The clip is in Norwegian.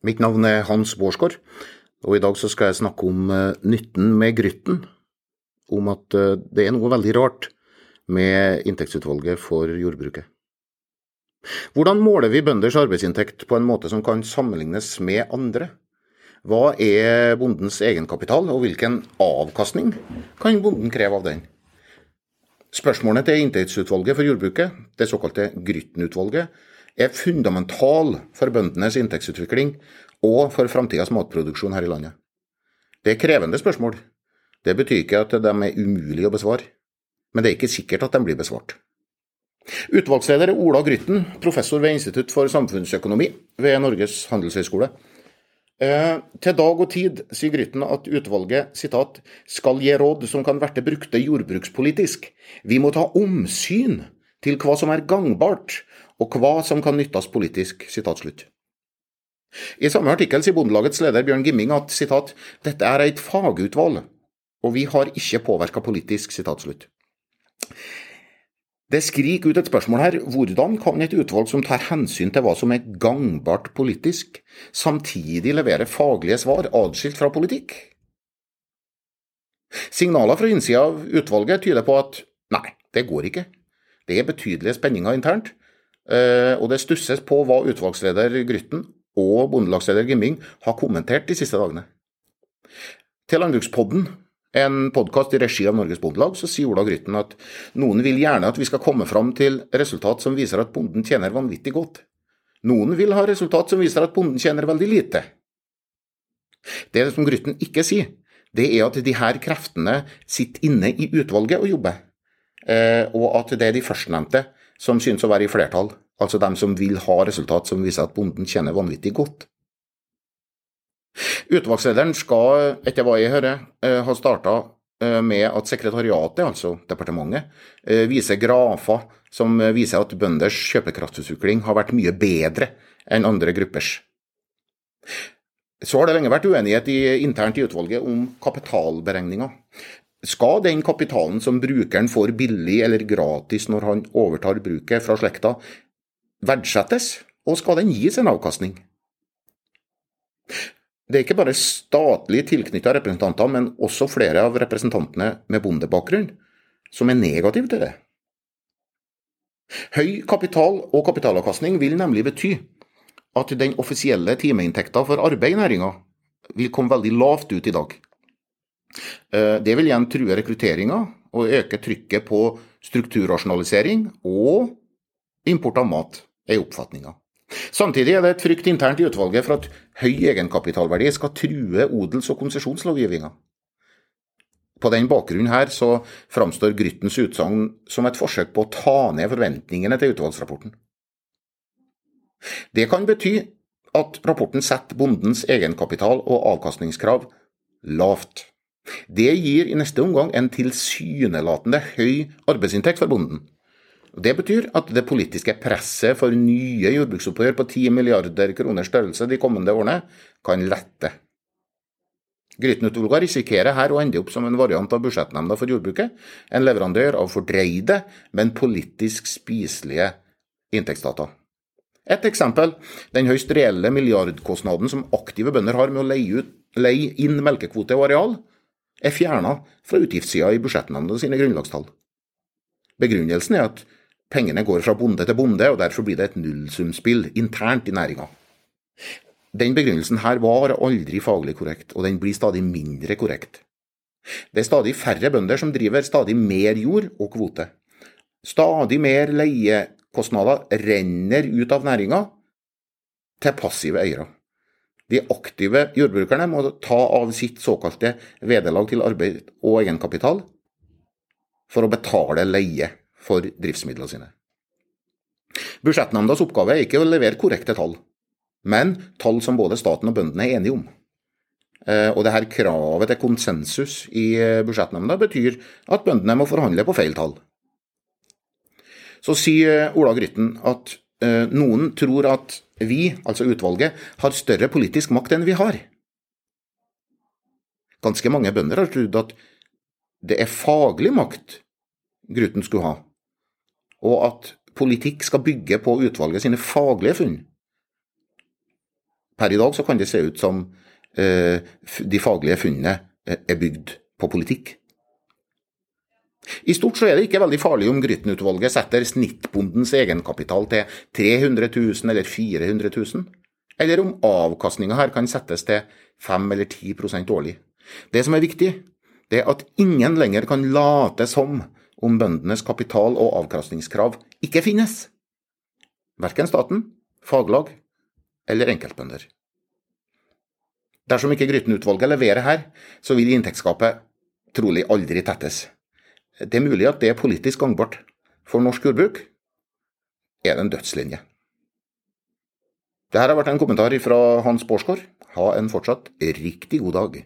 Mitt navn er Hans Bårdsgaard, og i dag så skal jeg snakke om eh, nytten med Grytten. Om at eh, det er noe veldig rart med inntektsutvalget for jordbruket. Hvordan måler vi bønders arbeidsinntekt på en måte som kan sammenlignes med andre? Hva er bondens egenkapital, og hvilken avkastning kan bonden kreve av den? Spørsmålene til inntektsutvalget for jordbruket, det såkalte Grytten-utvalget, er fundamental for bøndenes inntektsutvikling og for framtidas matproduksjon her i landet. Det er krevende spørsmål. Det betyr ikke at de er umulige å besvare, men det er ikke sikkert at de blir besvart. Utvalgsleder er Ola Grytten, professor ved Institutt for samfunnsøkonomi ved Norges handelshøyskole. Eh, til dag og tid sier Grytten at utvalget citat, skal gi råd som kan verte brukte jordbrukspolitisk. Vi må ta omsyn til hva som er gangbart, og hva som kan nyttes politisk. I samme artikkel sier Bondelagets leder Bjørn Gimming at citat, dette er et fagutvalg, og vi har ikke påvirka politisk. Det skriker ut et spørsmål her, hvordan kan et utvalg som tar hensyn til hva som er gangbart politisk, samtidig levere faglige svar adskilt fra politikk? Signaler fra innsida av utvalget tyder på at nei, det går ikke. Det er betydelige spenninger internt, Eh, og det stusses på hva utvalgsleder Grytten og bondelagsleder Gimming har kommentert de siste dagene. Til Landbrukspodden, en podkast i regi av Norges Bondelag, så sier Ola Grytten at noen vil gjerne at vi skal komme fram til resultat som viser at bonden tjener vanvittig godt. Noen vil ha resultat som viser at bonden tjener veldig lite. Det som Grytten ikke sier, det er at de her kreftene sitter inne i utvalget og jobber, og at det er de førstnevnte som synes å være i flertall, altså dem som vil ha resultat som viser at bonden tjener vanvittig godt. Utvalgslederen skal, etter hva jeg hører, eh, ha starta eh, med at sekretariatet, altså departementet, eh, viser grafer som viser at bønders kjøpekraftsutvikling har vært mye bedre enn andre gruppers. Så har det lenge vært uenighet internt i utvalget om kapitalberegninger. Skal den kapitalen som brukeren får billig eller gratis når han overtar bruket fra slekta, verdsettes, og skal den gis en avkastning? Det er ikke bare statlig tilknytta representanter, men også flere av representantene med bondebakgrunn som er negative til det. Høy kapital og kapitalavkastning vil nemlig bety at den offisielle timeinntekta for arbeid i næringa vil komme veldig lavt ut i dag. Eh, det vil igjen true rekrutteringa og øke trykket på strukturrasjonalisering og import av mat, er oppfatninga. Samtidig er det et frykt internt i utvalget for at høy egenkapitalverdi skal true odels- og konsesjonslovgivninga. På den bakgrunnen her så framstår Gryttens utsagn som et forsøk på å ta ned forventningene til utvalgsrapporten. Det kan bety at rapporten setter bondens egenkapital og avkastningskrav lavt. Det gir i neste omgang en tilsynelatende høy arbeidsinntekt for bonden. Det betyr at det politiske presset for nye jordbruksoppgjør på 10 milliarder kroner størrelse de kommende årene kan lette. Grytnutvalget risikerer her å ende opp som en variant av Budsjettnemnda for jordbruket, en leverandør av fordreide, men politisk spiselige inntektsdata. Et eksempel den høyst reelle milliardkostnaden som aktive bønder har med å leie, ut, leie inn melkekvote og areal, er fjerna fra utgiftssida i budsjettnemnda sine grunnlagstall. Begrunnelsen er at pengene går fra bonde til bonde, og derfor blir det et nullsumspill internt i næringa. Den begrunnelsen her var aldri faglig korrekt, og den blir stadig mindre korrekt. Det er stadig færre bønder som driver stadig mer jord og kvote. Stadig mer leiekostnader renner ut av næringa til passive eiere. De aktive jordbrukerne må ta av sitt såkalte vederlag til arbeid og egenkapital for å betale leie for driftsmidlene sine. Budsjettnemndas oppgave er ikke å levere korrekte tall, men tall som både staten og bøndene er enige om. Og og dette kravet til konsensus i eh, budsjettnemnda betyr at bøndene må forhandle på feil tall. Så sier Ola Grytten at Eh, noen tror at vi, altså utvalget, har større politisk makt enn vi har. Ganske mange bønder har trodd at det er faglig makt Gruten skulle ha, og at politikk skal bygge på utvalget sine faglige funn. Per i dag så kan det se ut som eh, de faglige funnene eh, er bygd på politikk. I stort så er det ikke veldig farlig om Grytten-utvalget setter snittbondens egenkapital til 300 000 eller 400 000, eller om avkastninga her kan settes til 5 eller 10% årlig. Det som er viktig, det er at ingen lenger kan late som om bøndenes kapital- og avkastningskrav ikke finnes. Verken staten, faglag eller enkeltbønder. Dersom ikke Grytten-utvalget leverer her, så vil inntektsgapet trolig aldri tettes. Det er mulig at det er politisk gangbart. For norsk jordbruk er det en dødslinje. Dette har vært en kommentar fra Hans Bårdsgaard. Ha en fortsatt riktig god dag.